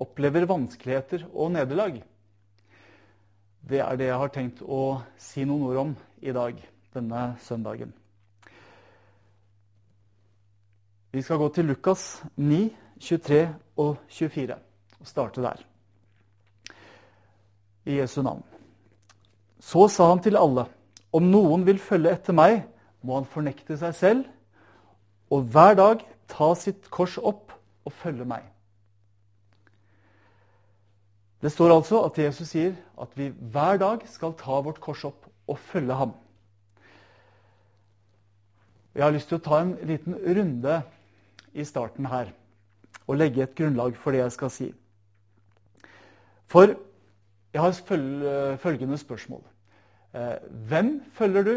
opplever vanskeligheter og nederlag? Det er det jeg har tenkt å si noen ord om i dag, denne søndagen. Vi skal gå til Lukas 9, 23 og 24 og starte der. I Jesu navn. Så sa han til alle, om noen vil følge etter meg, må han fornekte seg selv og hver dag ta sitt kors opp og følge meg. Det står altså at Jesus sier at vi hver dag skal ta vårt kors opp og følge ham. Jeg har lyst til å ta en liten runde i starten her og legge et grunnlag for det jeg skal si. For jeg har følgende spørsmål. Eh, hvem følger du?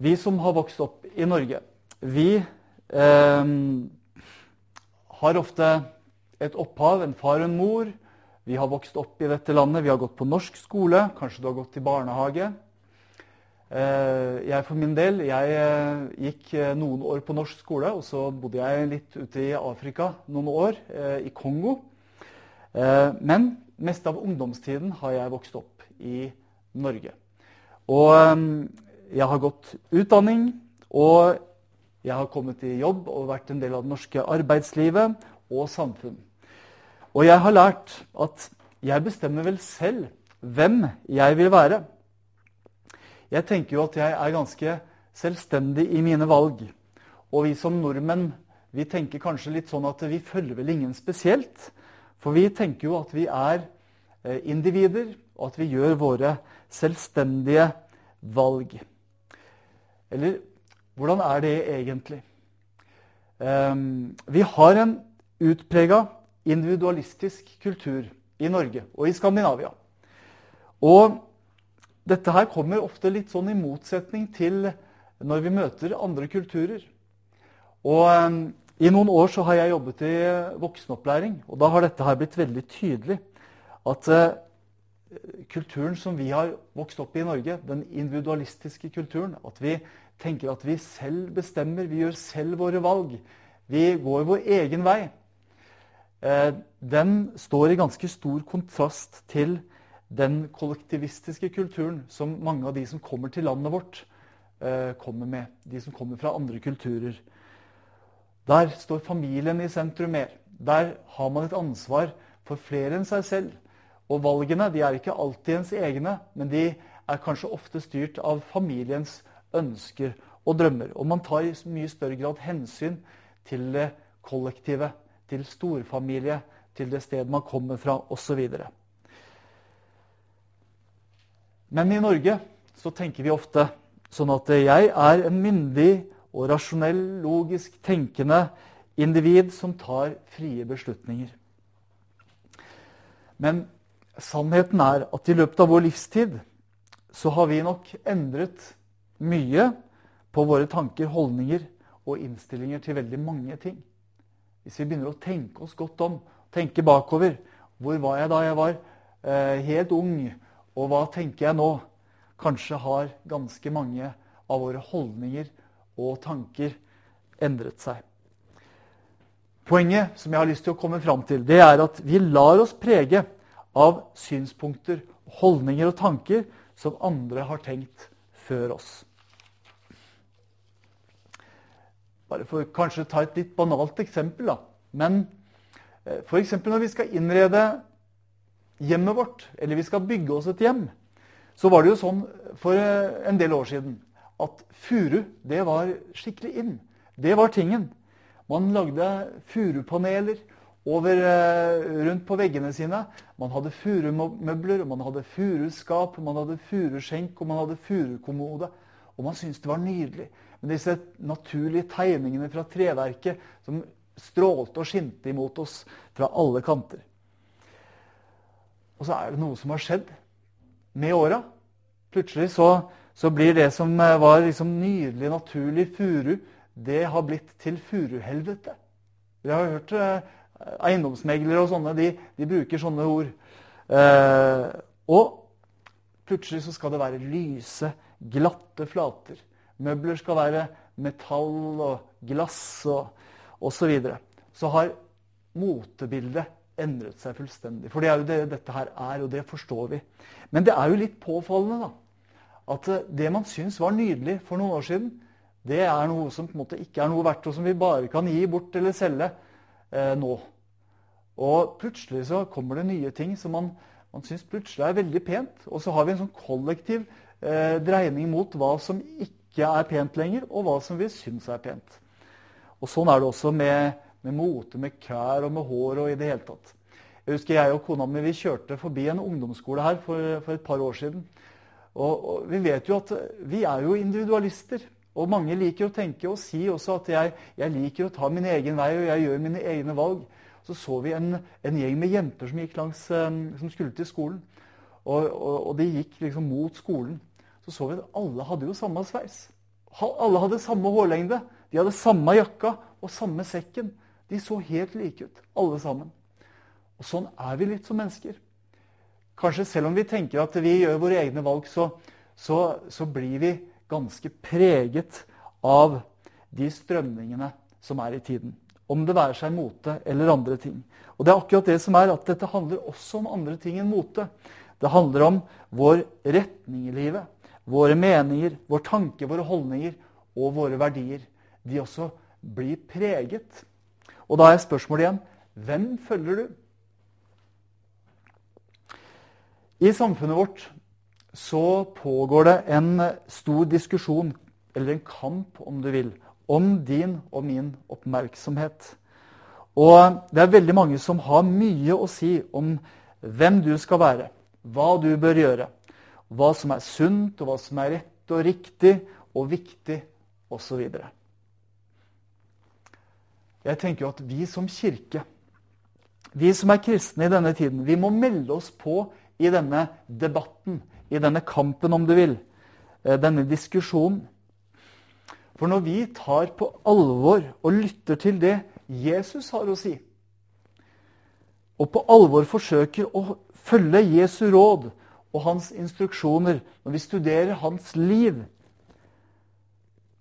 Vi som har vokst opp i Norge, vi eh, har ofte et opphav, en far og en mor. Vi har vokst opp i dette landet, vi har gått på norsk skole, kanskje du har gått i barnehage. Eh, jeg for min del jeg eh, gikk eh, noen år på norsk skole, og så bodde jeg litt ute i Afrika noen år, i Kongo. Men mest av ungdomstiden har jeg vokst opp i Norge. Og jeg har gått utdanning, og jeg har kommet i jobb og vært en del av det norske arbeidslivet og samfunn. Og jeg har lært at jeg bestemmer vel selv hvem jeg vil være. Jeg tenker jo at jeg er ganske selvstendig i mine valg. Og vi som nordmenn vi tenker kanskje litt sånn at vi følger vel ingen spesielt. For vi tenker jo at vi er eh, individer, og at vi gjør våre selvstendige valg. Eller hvordan er det egentlig? Um, vi har en utprega individualistisk kultur i Norge og i Skandinavia. Og dette her kommer ofte litt sånn i motsetning til når vi møter andre kulturer. Og um, I noen år så har jeg jobbet i voksenopplæring, og da har dette her blitt veldig tydelig. At uh, kulturen som vi har vokst opp i i Norge, den individualistiske kulturen, at vi tenker at vi selv bestemmer, vi gjør selv våre valg. Vi går vår egen vei. Eh, den står i ganske stor kontrast til den kollektivistiske kulturen som mange av de som kommer til landet vårt, eh, kommer med. De som kommer fra andre kulturer. Der står familien i sentrum mer. Der har man et ansvar for flere enn seg selv. Og valgene de er ikke alltid ens egne, men de er kanskje ofte styrt av familiens ønsker og drømmer. Og man tar i mye større grad hensyn til det kollektive, til storfamilie, til det stedet man kommer fra osv. Men i Norge så tenker vi ofte sånn at jeg er en myndig og rasjonell, logisk tenkende individ som tar frie beslutninger. Men sannheten er at i løpet av vår livstid så har vi nok endret mye på våre tanker, holdninger og innstillinger til veldig mange ting. Hvis vi begynner å tenke oss godt om, tenke bakover Hvor var jeg da jeg var eh, helt ung, og hva tenker jeg nå? Kanskje har ganske mange av våre holdninger og tanker endret seg. Poenget som jeg har lyst til å komme fram til, det er at vi lar oss prege av synspunkter, holdninger og tanker som andre har tenkt før oss. Bare for kanskje ta et litt banalt eksempel. da. Men eh, f.eks. når vi skal innrede hjemmet vårt, eller vi skal bygge oss et hjem, så var det jo sånn for eh, en del år siden at furu, det var skikkelig inn. Det var tingen. Man lagde furupaneler over, eh, rundt på veggene sine. Man hadde furumøbler, man hadde furuskap, man hadde furuskjenk og man hadde furukommode. Og man syntes det var nydelig. Men disse naturlige tegningene fra treverket som strålte og skinte imot oss fra alle kanter. Og så er det noe som har skjedd med åra. Plutselig så, så, blir det som eh, var liksom nydelig, naturlig furu, det har blitt til furuhelvete. Vi har hørt eh, eiendomsmeglere og sånne, de, de bruker sånne ord. Eh, og plutselig så skal det være lyse, glatte flater. Møbler skal være metall og glass og osv. Så, videre. så har motebildet endret seg fullstendig. For det er jo det dette her er, og det forstår vi. Men det er jo litt påfallende da, at eh, det man syns var nydelig for noen år siden, det er noe som på en måte ikke er noe verdt, og som vi bare kan gi bort eller selge eh, nå. Og plutselig så kommer det nye ting som man, man syns plutselig er veldig pent. Og så har vi en sånn kollektiv eh, dreining mot hva som ikke er pent lenger, og hva som vi syns er pent. Og sånn er det også med, med mote, med klær og med hår og i det hele tatt. Jeg husker jeg og kona mi vi kjørte forbi en ungdomsskole her for, for et par år siden. Og, og, vi vet jo at vi er jo individualister. Og mange liker å tenke og si også at jeg, jeg liker å ta min egen vei og jeg gjør mine egne valg. Så så vi en, en gjeng med jenter som gikk langs, um, som skulle til skolen. Og, og, og, de gikk liksom mot skolen. Så så vi at alle hadde jo samme sveis. Alle hadde samme hårlengde. De hadde samme jakka og samme sekken. De så helt like ut, alle sammen. Og sånn er vi litt som mennesker. Kanskje selv om vi tenker at vi gjør våre egne valg, så, så, så blir vi ganske preget av de strømningene som er i tiden. Om det være seg mote eller andre ting. Og det er akkurat det som er at dette handler også om andre ting enn mote. Det handler om vår retning i livet. Våre meninger, vår tanke, våre holdninger og våre verdier de også blir preget. Og da er spørsmålet igjen hvem følger du? I samfunnet vårt så pågår det en stor diskusjon, eller en kamp om du vil, om din og min oppmerksomhet. Og det er veldig mange som har mye å si om hvem du skal være, hva du bør gjøre, hva som er sunt, og hva som er rett og riktig og viktig, osv. Jeg tenker jo at vi som kirke, vi som er kristne i denne tiden, vi må melde oss på i denne debatten, i denne kampen, om du vil, eh, denne diskusjonen. For når vi tar på alvor og lytter til det Jesus har å si, og på alvor forsøker å følge Jesu råd og hans instruksjoner, når vi studerer hans liv,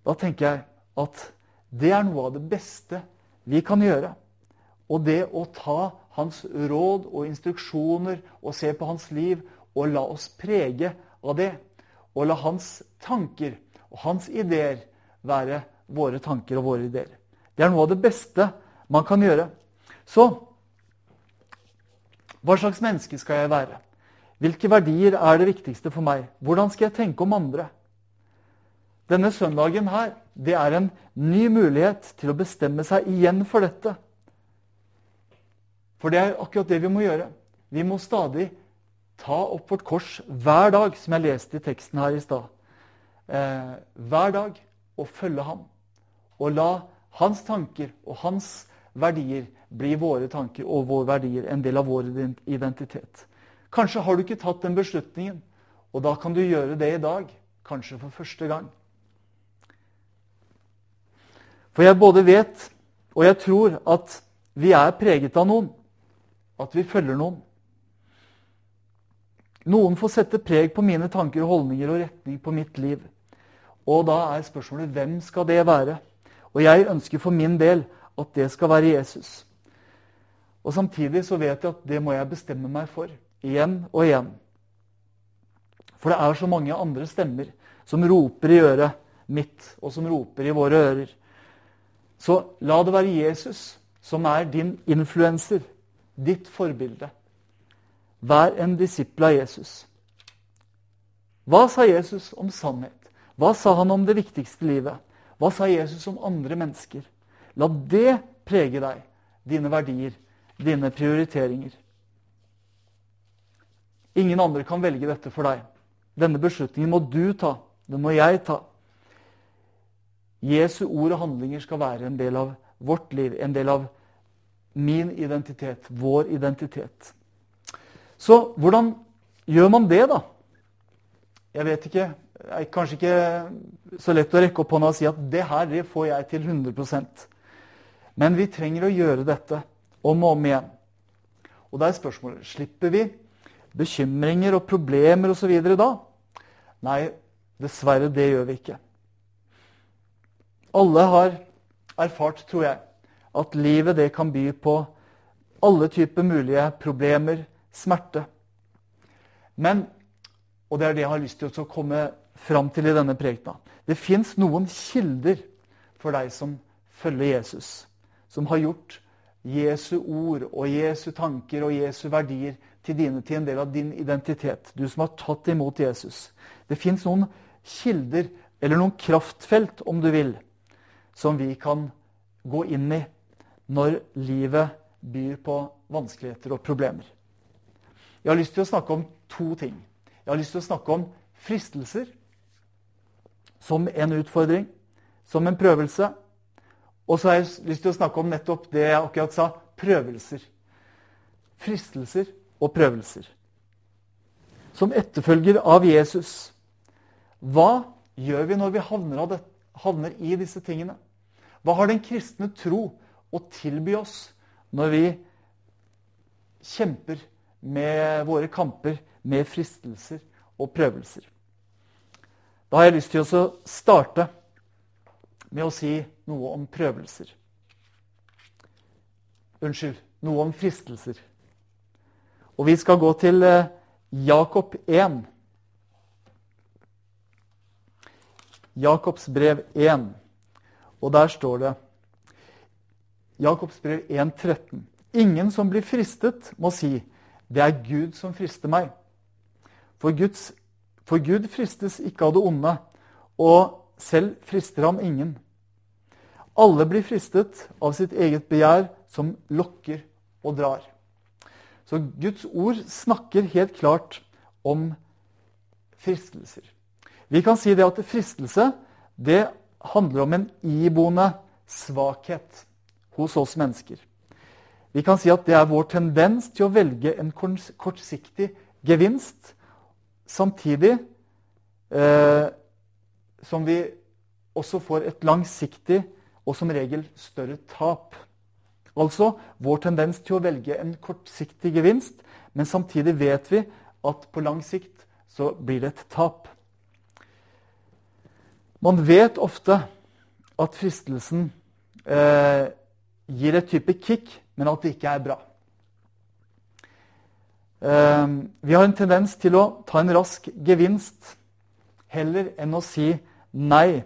da tenker jeg at det er noe av det beste vi kan gjøre. Og det å ta hans råd og instruksjoner og se på hans liv og la oss prege av det. Og la hans tanker og hans ideer være våre tanker og våre ideer. Det er noe av det beste man kan gjøre. Så hva slags menneske skal jeg være? Hvilke verdier er det viktigste for meg? Hvordan skal jeg tenke om andre? Denne søndagen her, det er en ny mulighet til å bestemme seg igjen for dette. For det er akkurat det vi må gjøre. Vi må stadig ta opp vårt kors hver dag, som jeg leste i teksten her i stad. Eh, hver dag og følge ham. Og la hans tanker og hans verdier bli våre tanker og våre verdier, en del av vår identitet. Kanskje har du ikke tatt den beslutningen, og da kan du gjøre det i dag. Kanskje for første gang. For jeg både vet og jeg tror at vi er preget av noen. At vi følger noen. Noen får sette preg på mine tanker og holdninger og retning på mitt liv. Og da er spørsmålet hvem skal det være? Og jeg ønsker for min del at det skal være Jesus. Og samtidig så vet jeg at det må jeg bestemme meg for. Igjen og igjen. For det er så mange andre stemmer som roper i øret mitt, og som roper i våre ører. Så la det være Jesus som er din influenser, ditt forbilde. Vær en disippel av Jesus. Hva sa Jesus om sannhet? Hva sa han om det viktigste livet? Hva sa Jesus om andre mennesker? La det prege deg, dine verdier, dine prioriteringer. Ingen andre kan velge dette for deg. Denne beslutningen må du ta. Den må jeg ta. Jesu ord og handlinger skal være en del av vårt liv, en del av min identitet, vår identitet. Så hvordan gjør man det, da? Jeg vet ikke. Det er kanskje ikke så lett å rekke opp hånda og si at det her det får jeg til 100% Men vi trenger å gjøre dette om og om igjen. Og da er spørsmålet slipper vi bekymringer og problemer osv. da? Nei, dessverre, det gjør vi ikke. Alle har erfart, tror jeg, at livet det kan by på alle typer mulige problemer, smerte. Men, og det er det jeg har lyst til å komme fram til i denne prekena, det fins noen kilder for deg som følger Jesus, som har gjort Jesu ord og Jesu tanker og Jesu verdier til dine til en del av din identitet. Du som har tatt imot Jesus. Det fins noen kilder, eller noen kraftfelt, om du vil, som vi kan gå inn i når livet byr på vanskeligheter og problemer. Jeg har lyst til å snakke om to ting. Jeg har lyst til å snakke om fristelser som en utfordring, som en prøvelse. Og så har jeg lyst til å snakke om nettopp det jeg akkurat sa prøvelser. Fristelser og prøvelser. Som etterfølger av Jesus. Hva gjør vi når vi havner, det, havner i disse tingene? Hva har den kristne tro å tilby oss når vi kjemper med våre kamper med fristelser og prøvelser? Da har jeg lyst til å starte med å si noe om prøvelser. Unnskyld, noe om fristelser. Og vi skal gå til eh, Jakob 1. Jakobs brev 1. Og der står det Jakobs brev 1, 13. Ingen som blir fristet, må si 'Det er Gud som frister meg'. For, Guds, for Gud fristes ikke av det onde, og selv frister ham ingen. Alle blir fristet av sitt eget begjær, som lokker og drar. Så Guds ord snakker helt klart om fristelser. Vi kan si det at fristelse det handler om en iboende svakhet hos oss mennesker. Vi kan si at det er vår tendens til å velge en kortsiktig gevinst, samtidig eh, som vi også får et langsiktig og som regel større tap. Altså vår tendens til å velge en kortsiktig gevinst, men samtidig vet vi at på lang sikt så blir det et tap. Man vet ofte at fristelsen eh, gir et type kick, men at det ikke er bra. Eh, vi har en tendens til å ta en rask gevinst heller enn å si nei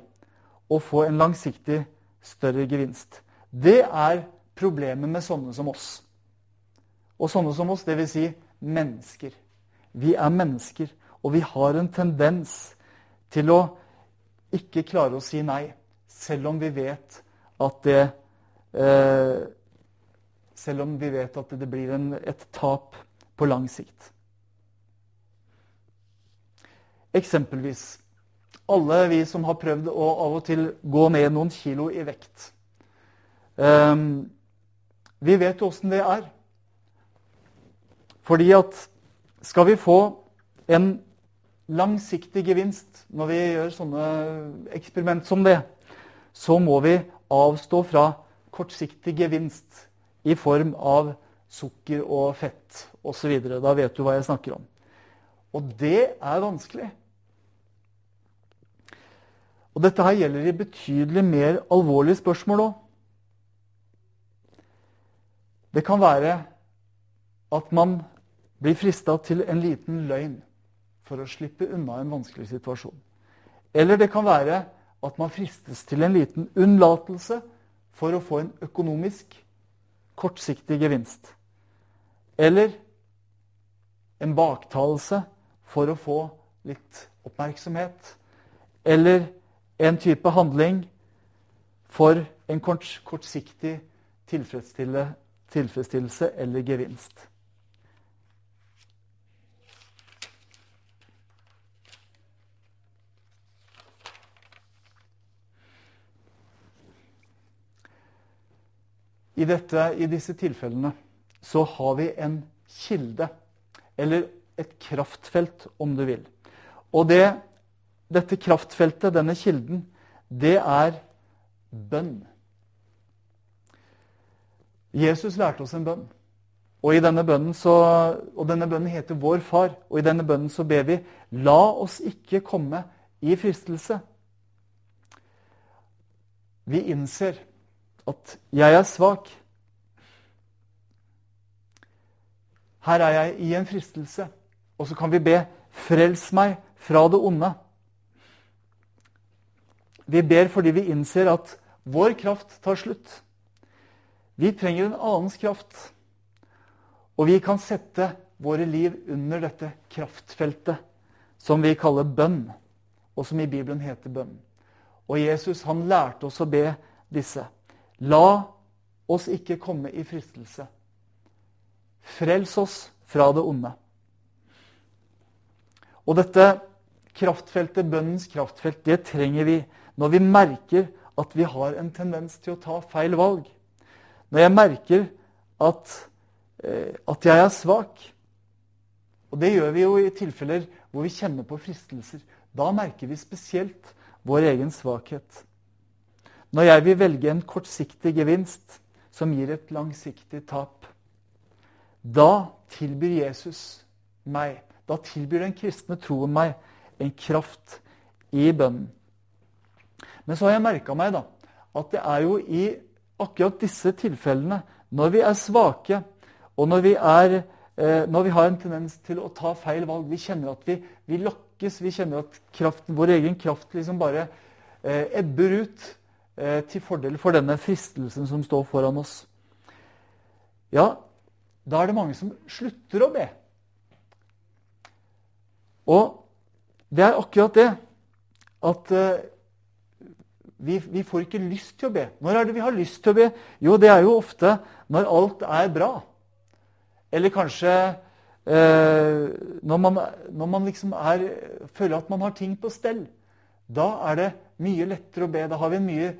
og få en langsiktig større gevinst. Det er problemet med sånne som oss. Og sånne som oss, dvs. Si mennesker. Vi er mennesker, og vi har en tendens til å ikke klare å si nei, selv om vi vet at det eh, Selv om vi vet at det blir en, et tap på lang sikt. Eksempelvis alle vi som har prøvd å av og til gå ned noen kilo i vekt. Um, vi vet jo åssen det er. Fordi at skal vi få en langsiktig gevinst når vi gjør sånne eksperiment som det, så må vi avstå fra kortsiktig gevinst i form av sukker og fett osv. Da vet du hva jeg snakker om. Og det er vanskelig. Og dette her gjelder i betydelig mer alvorlige spørsmål òg. Det kan være at man blir frista til en liten løgn for å slippe unna en vanskelig situasjon. Eller det kan være at man fristes til en liten unnlatelse for å få en økonomisk, kortsiktig gevinst. Eller en baktalelse for å få litt oppmerksomhet. Eller en type handling for en kortsiktig tilfredsstille tilfredsstillelse eller gevinst. i, dette, i disse tilfellene så har vi en kilde, eller et kraftfelt, om du vil. Og det, dette kraftfeltet, denne kilden, det er bønn. Jesus lærte oss en bønn. Og, denne bønnen så, og denne bønnen heter Vår Far. Og i denne bønnen så ber vi La oss ikke komme i fristelse. Vi innser at jeg er svak. Her er jeg i en fristelse. Og så kan vi be Frels meg fra det onde. Vi ber fordi vi innser at vår kraft tar slutt. Vi trenger en annens kraft. Og vi kan sette våre liv under dette kraftfeltet som vi kaller bønn, og som i Bibelen heter bønn. Og Jesus han lærte oss å be disse. La oss ikke komme i fristelse. Frels oss fra det onde. Og dette kraftfeltet, bønnens kraftfelt, det trenger vi når vi merker at vi har en tendens til å ta feil valg. Når jeg merker at, eh, at jeg er svak. Og det gjør vi jo i tilfeller hvor vi kjenner på fristelser. Da merker vi spesielt vår egen svakhet. Når jeg vil velge en kortsiktig gevinst som gir et langsiktig tap, da tilbyr Jesus meg, da tilbyr den kristne troen meg en kraft i bønnen. Men så har jeg merka meg da, at det er jo i akkurat disse tilfellene, når vi er svake, og når vi, er, eh, når vi har en tendens til å ta feil valg Vi kjenner at vi, vi lokkes, vi kjenner at kraften, vår egen kraft liksom bare eh, ebber ut eh, til fordel for denne fristelsen som står foran oss. Ja, da er det mange som slutter å be. Og det er akkurat det at vi, vi, får ikke lyst til å be. Når er det vi har lyst til å be? Jo, det er jo ofte når alt er bra. Eller kanskje eh, når, man, når, man, liksom er, føler at man har ting på stell. Da er det mye lettere å be. Da har vi en mye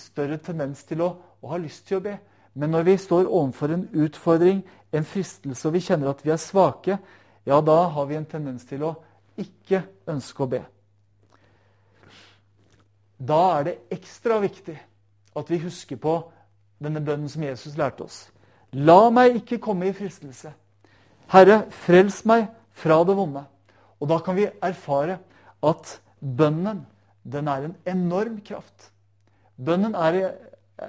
større tendens til å, å ha lyst til å be. Men når vi står overfor en utfordring, en fristelse, og vi kjenner at vi er svake, ja, da har vi en tendens til å ikke ønske å be. Da er det ekstra viktig at vi husker på denne bønnen som Jesus lærte oss. La meg ikke komme i fristelse. Herre, frels meg fra det vonde. Og da kan vi erfare at bønnen, den er en enorm kraft. Bønnen er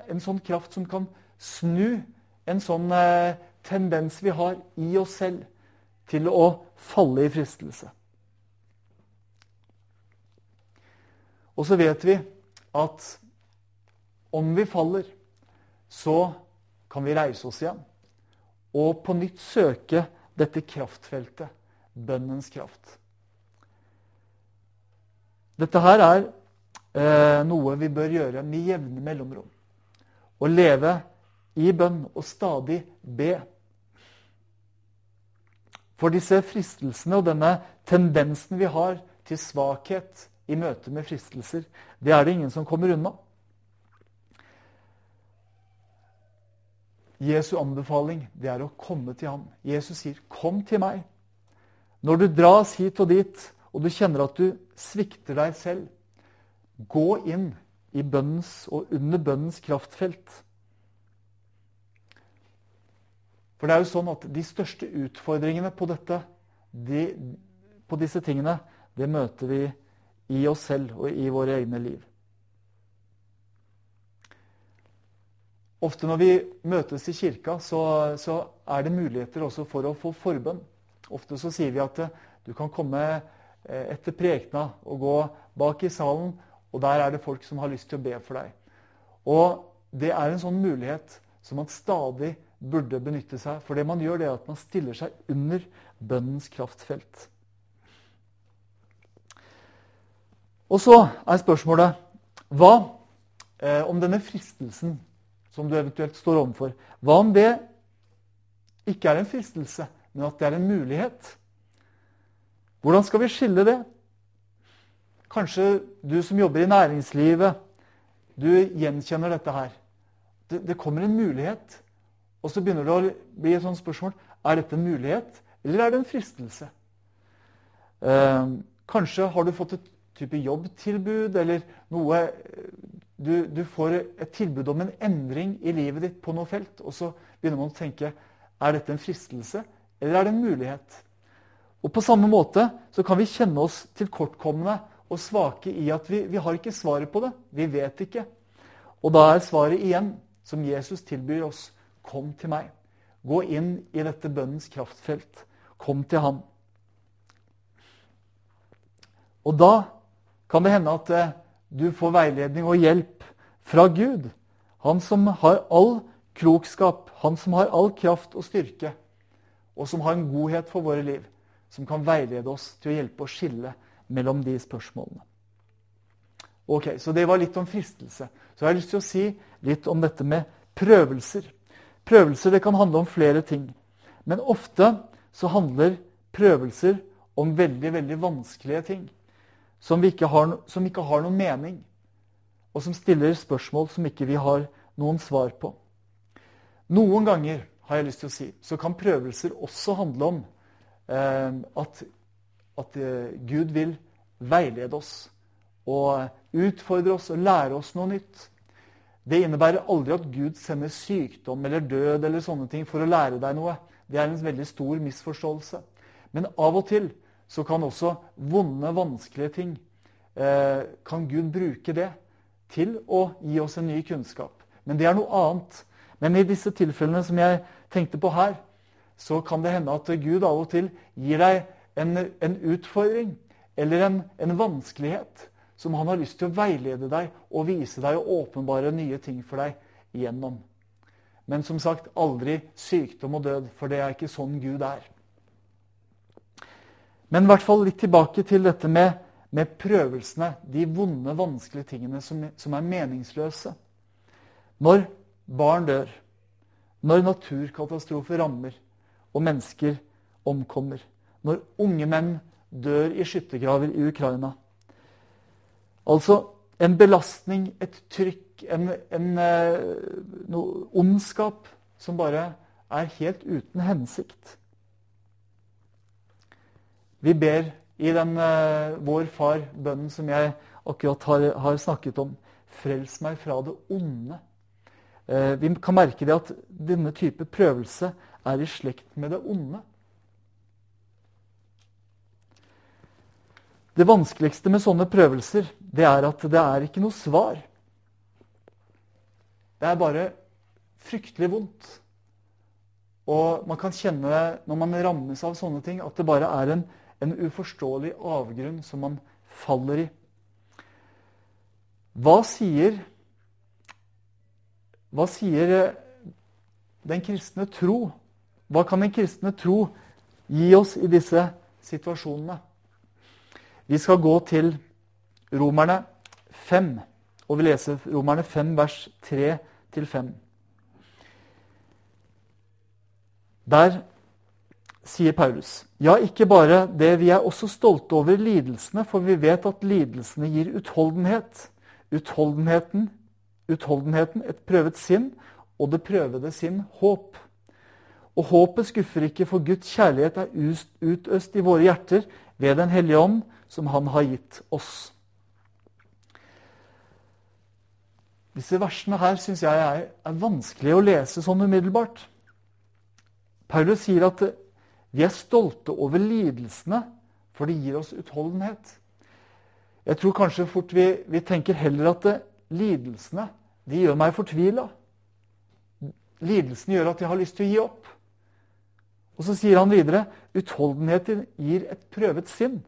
en sånn kraft som kan snu en sånn eh, tendens vi har i oss selv til å falle i fristelse. Og så vet vi at om vi faller, så kan vi reise oss igjen og på nytt søke dette kraftfeltet, bønnens kraft. Dette her er eh, noe vi bør gjøre med jevne mellomrom. Å leve i bønn og stadig be. For disse fristelsene og denne tendensen vi har til svakhet, i møte med fristelser. Det er det ingen som kommer unna. Jesu anbefaling det er å komme til ham. Jesus sier, 'Kom til meg'. Når du dras hit og dit, og du kjenner at du svikter deg selv, gå inn i bønnens og under bønnens kraftfelt. For det er jo sånn at de største utfordringene på dette, de, på disse tingene, det møter vi i oss selv og i våre egne liv. Ofte når vi møtes i kirka, så, så, er det muligheter også for å få forbønn. Ofte så sier vi at eh, du kan komme eh, etter prekena og gå bak i salen, og der er det folk som har lyst til å be for deg. Og det er en sånn mulighet som man stadig burde benytte seg. For det man gjør, det er at man stiller seg under bønnens kraftfelt. Og så er spørsmålet hva eh, om denne fristelsen som du eventuelt står overfor, hva om det ikke er en fristelse, men at det er en mulighet? Hvordan skal vi skille det? Kanskje du som jobber i næringslivet, du gjenkjenner dette her. det, det, kommer en mulighet. Og så begynner det å bli et sånt spørsmål er dette en mulighet, eller er det en fristelse. Eh, kanskje har du fått et type jobbtilbud eller noe du, du, får et tilbud om en endring i livet ditt på noe felt, og så begynner man å tenke er dette en fristelse, eller er det en mulighet? Og På samme måte så kan vi kjenne oss tilkortkomne og svake i at vi, vi har ikke svaret på det. Vi vet ikke. Og da er svaret igjen, som Jesus tilbyr oss, kom til meg. Gå inn i dette bønnens kraftfelt. Kom til ham. Og da kan det hende at eh, du får veiledning og hjelp fra Gud. Han som har all klokskap, han som har all kraft og styrke, og som har en godhet for våre liv som kan veilede oss til å hjelpe å skille mellom de spørsmålene. Ok, Så det var litt om fristelse. Så jeg har lyst til å si litt om dette med prøvelser. Prøvelser det kan handle om flere ting. Men ofte så handler prøvelser om veldig, veldig vanskelige ting. Som ikke, har, som ikke har noen mening. Og som stiller spørsmål som ikke vi har noen svar på. Noen ganger har jeg lyst til å si, så kan prøvelser også handle om eh, at, at eh, Gud vil veilede oss og utfordre oss og lære oss noe nytt. Det innebærer aldri at Gud sender sykdom eller død eller sånne ting for å lære deg noe. Det er en veldig stor misforståelse. Men av og til så kan også vonde, vanskelige ting eh, Kan Gud bruke det til å gi oss en ny kunnskap. Men det er noe annet. Men i disse tilfellene som jeg tenkte på her, så kan det hende at Gud av og til gir deg en, en utfordring eller en, en, vanskelighet som han har lyst til å veilede deg og vise deg og åpenbare nye ting for deg gjennom. Men som sagt, aldri sykdom og død, for det er ikke sånn Gud er. Men i hvert fall litt tilbake til dette med, med prøvelsene, de vonde, vanskelige tingene som, som er meningsløse. Når barn dør, når naturkatastrofer rammer, og mennesker omkommer. Når unge menn dør i skyttergraver i Ukraina. Altså en belastning, et trykk, en, en eh, noe ondskap som bare er helt uten hensikt. Vi ber i den uh, Vår Far-bønnen som jeg akkurat har, har, snakket om. Frels meg fra det onde. Uh, vi kan merke det at denne type prøvelse er i slekt med det onde. Det vanskeligste med sånne prøvelser det er at det er ikke noe svar. Det er bare fryktelig vondt. Og man kan kjenne når man rammes av sånne ting, at det bare er en, en uforståelig avgrunn som man faller i. Hva sier, hva sier den kristne tro hva kan den kristne tro gi oss i disse situasjonene? Vi skal gå til Romerne 5, og vi leser Romerne 5, vers 3-5. Der sier Paulus ja, ikke bare det, vi er også stolte over lidelsene, for vi vet at lidelsene gir utholdenhet. Utholdenheten, utholdenheten et prøvet sinn, og det prøvede sinn håp. Og håpet skuffer ikke, for Guds kjærlighet er utøst i våre hjerter ved Den hellige ånd, som Han har gitt oss. Disse versene her syns jeg er, er vanskelig å lese sånn umiddelbart. Paulus sier at vi er stolte over lidelsene, for det gir oss utholdenhet. Jeg tror kanskje fort vi, vi tenker heller at det, lidelsene de gjør meg fortvila. Lidelsene gjør at jeg har lyst til å gi opp. Og så sier han videre utholdenheten gir et prøvet sinn.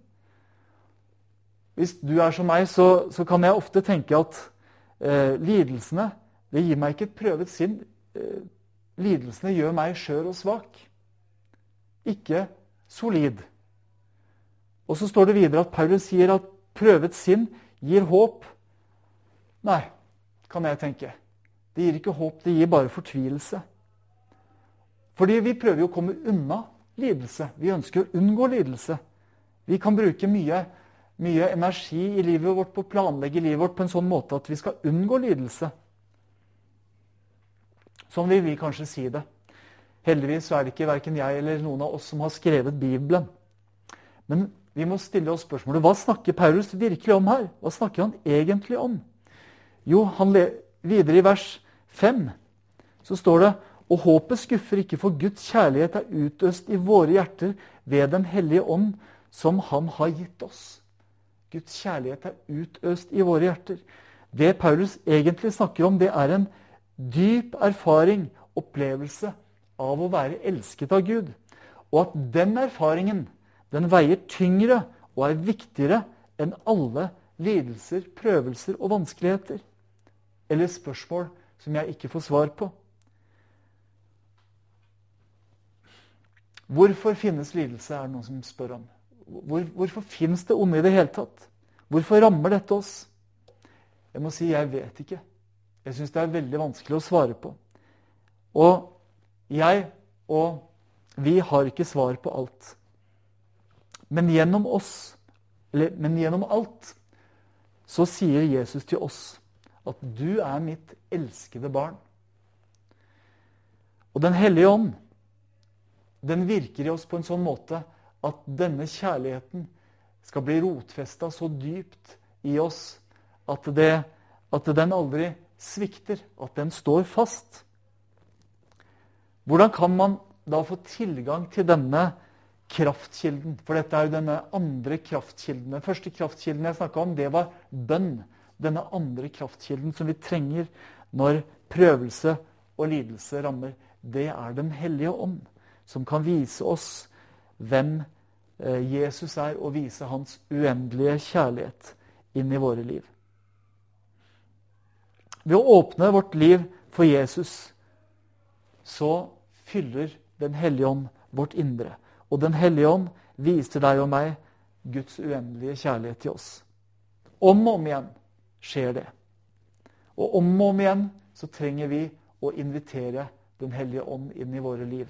Hvis du er som meg, så, så kan jeg ofte tenke at eh, lidelsene det gir meg ikke et prøvet sinn. Eh, lidelsene gjør meg skjør og svak. Ikke solid. Og så står det videre at Paulus sier at prøvet sinn gir håp. Nei, kan jeg tenke. Det gir ikke håp, det gir bare fortvilelse. Fordi vi prøver jo å komme unna lidelse. Vi ønsker å unngå lidelse. Vi kan bruke mye, mye energi i livet vårt på å planlegge livet vårt på en sånn måte at vi skal unngå lidelse. Sånn vil vi kanskje si det. Heldigvis er det ikke verken jeg eller noen av oss som har skrevet Bibelen. Men vi må stille oss spørsmålet hva snakker Paulus virkelig om her? Hva snakker han egentlig om? Jo, han videre i vers 5 så står det og håpet skuffer ikke, for Guds kjærlighet er utøst i våre hjerter ved Den hellige ånd, som Han har gitt oss. Guds kjærlighet er utøst i våre hjerter. Det Paulus egentlig snakker om, det er en dyp erfaring, opplevelse, av å være elsket av Gud. Og at den erfaringen den veier tyngre og er viktigere enn alle lidelser, prøvelser og vanskeligheter. Eller spørsmål som jeg ikke får svar på. Hvorfor finnes lidelse, er det noen som spør om. Hvor, hvorfor finnes det onde i det hele tatt? Hvorfor rammer dette oss? Jeg må si jeg vet ikke. Jeg syns det er veldig vanskelig å svare på. Og jeg og vi har ikke svar på alt. Men gjennom oss, eller, men gjennom alt, så sier Jesus til oss at du er mitt elskede barn. Og Den hellige ånd den virker i oss på en sånn måte at denne kjærligheten skal bli rotfesta så dypt i oss at, det, at den aldri svikter, at den står fast. Hvordan kan man da få tilgang til denne kraftkilden? For dette er jo denne andre kraftkilden. Den første kraftkilden jeg snakka om, det var bønn. Denne andre kraftkilden som vi trenger når prøvelse og lidelse rammer, det er Den hellige ånd som kan vise oss hvem eh, Jesus er, og vise hans uendelige kjærlighet inn i våre liv. Ved å åpne vårt liv for Jesus så fyller Den hellige ånd vårt indre. Og Den hellige ånd viser deg og meg Guds uendelige kjærlighet til oss. Om og om igjen skjer det. Og om og om igjen så trenger vi å invitere Den hellige ånd inn i våre liv.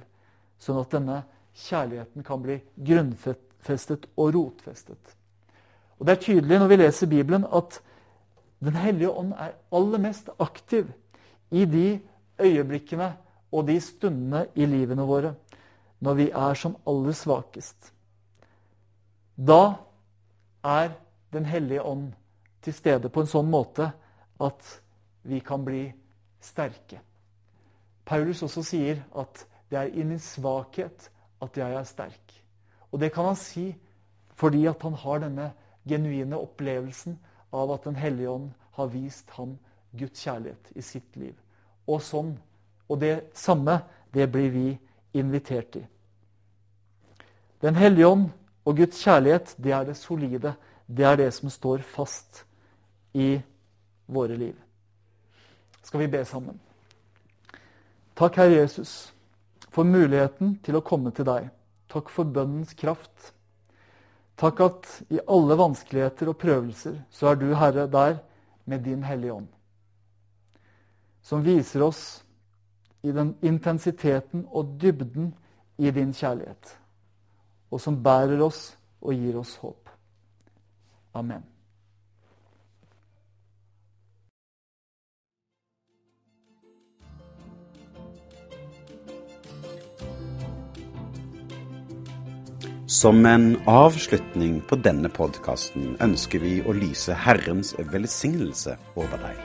Sånn at denne kjærligheten kan bli grunnfestet og rotfestet. Og Det er tydelig når vi leser Bibelen, at Den hellige ånd er aller mest aktiv i de øyeblikkene og de stundene i livene våre når vi er som aller svakest. Da er Den hellige ånd til stede på en sånn måte at vi kan bli sterke. Paulus også sier at det er i min svakhet at jeg er sterk. Og det kan han si fordi at han har denne genuine opplevelsen av at Den hellige ånd har vist ham Guds kjærlighet i sitt liv. Og sånn, og det samme, det blir vi invitert i. Den hellige ånd og Guds kjærlighet, det er det solide. Det er det som står fast i våre liv. Skal vi be sammen? Takk, Herre Jesus for muligheten til å komme til deg. Takk for bønnens kraft. Takk at i alle vanskeligheter og prøvelser så er du, Herre, der med din Hellige Ånd. Som viser oss i den intensiteten og dybden i din kjærlighet. Og som bærer oss og gir oss håp. Amen. Som en avslutning på denne podkasten ønsker vi å lyse Herrens velsignelse over deg.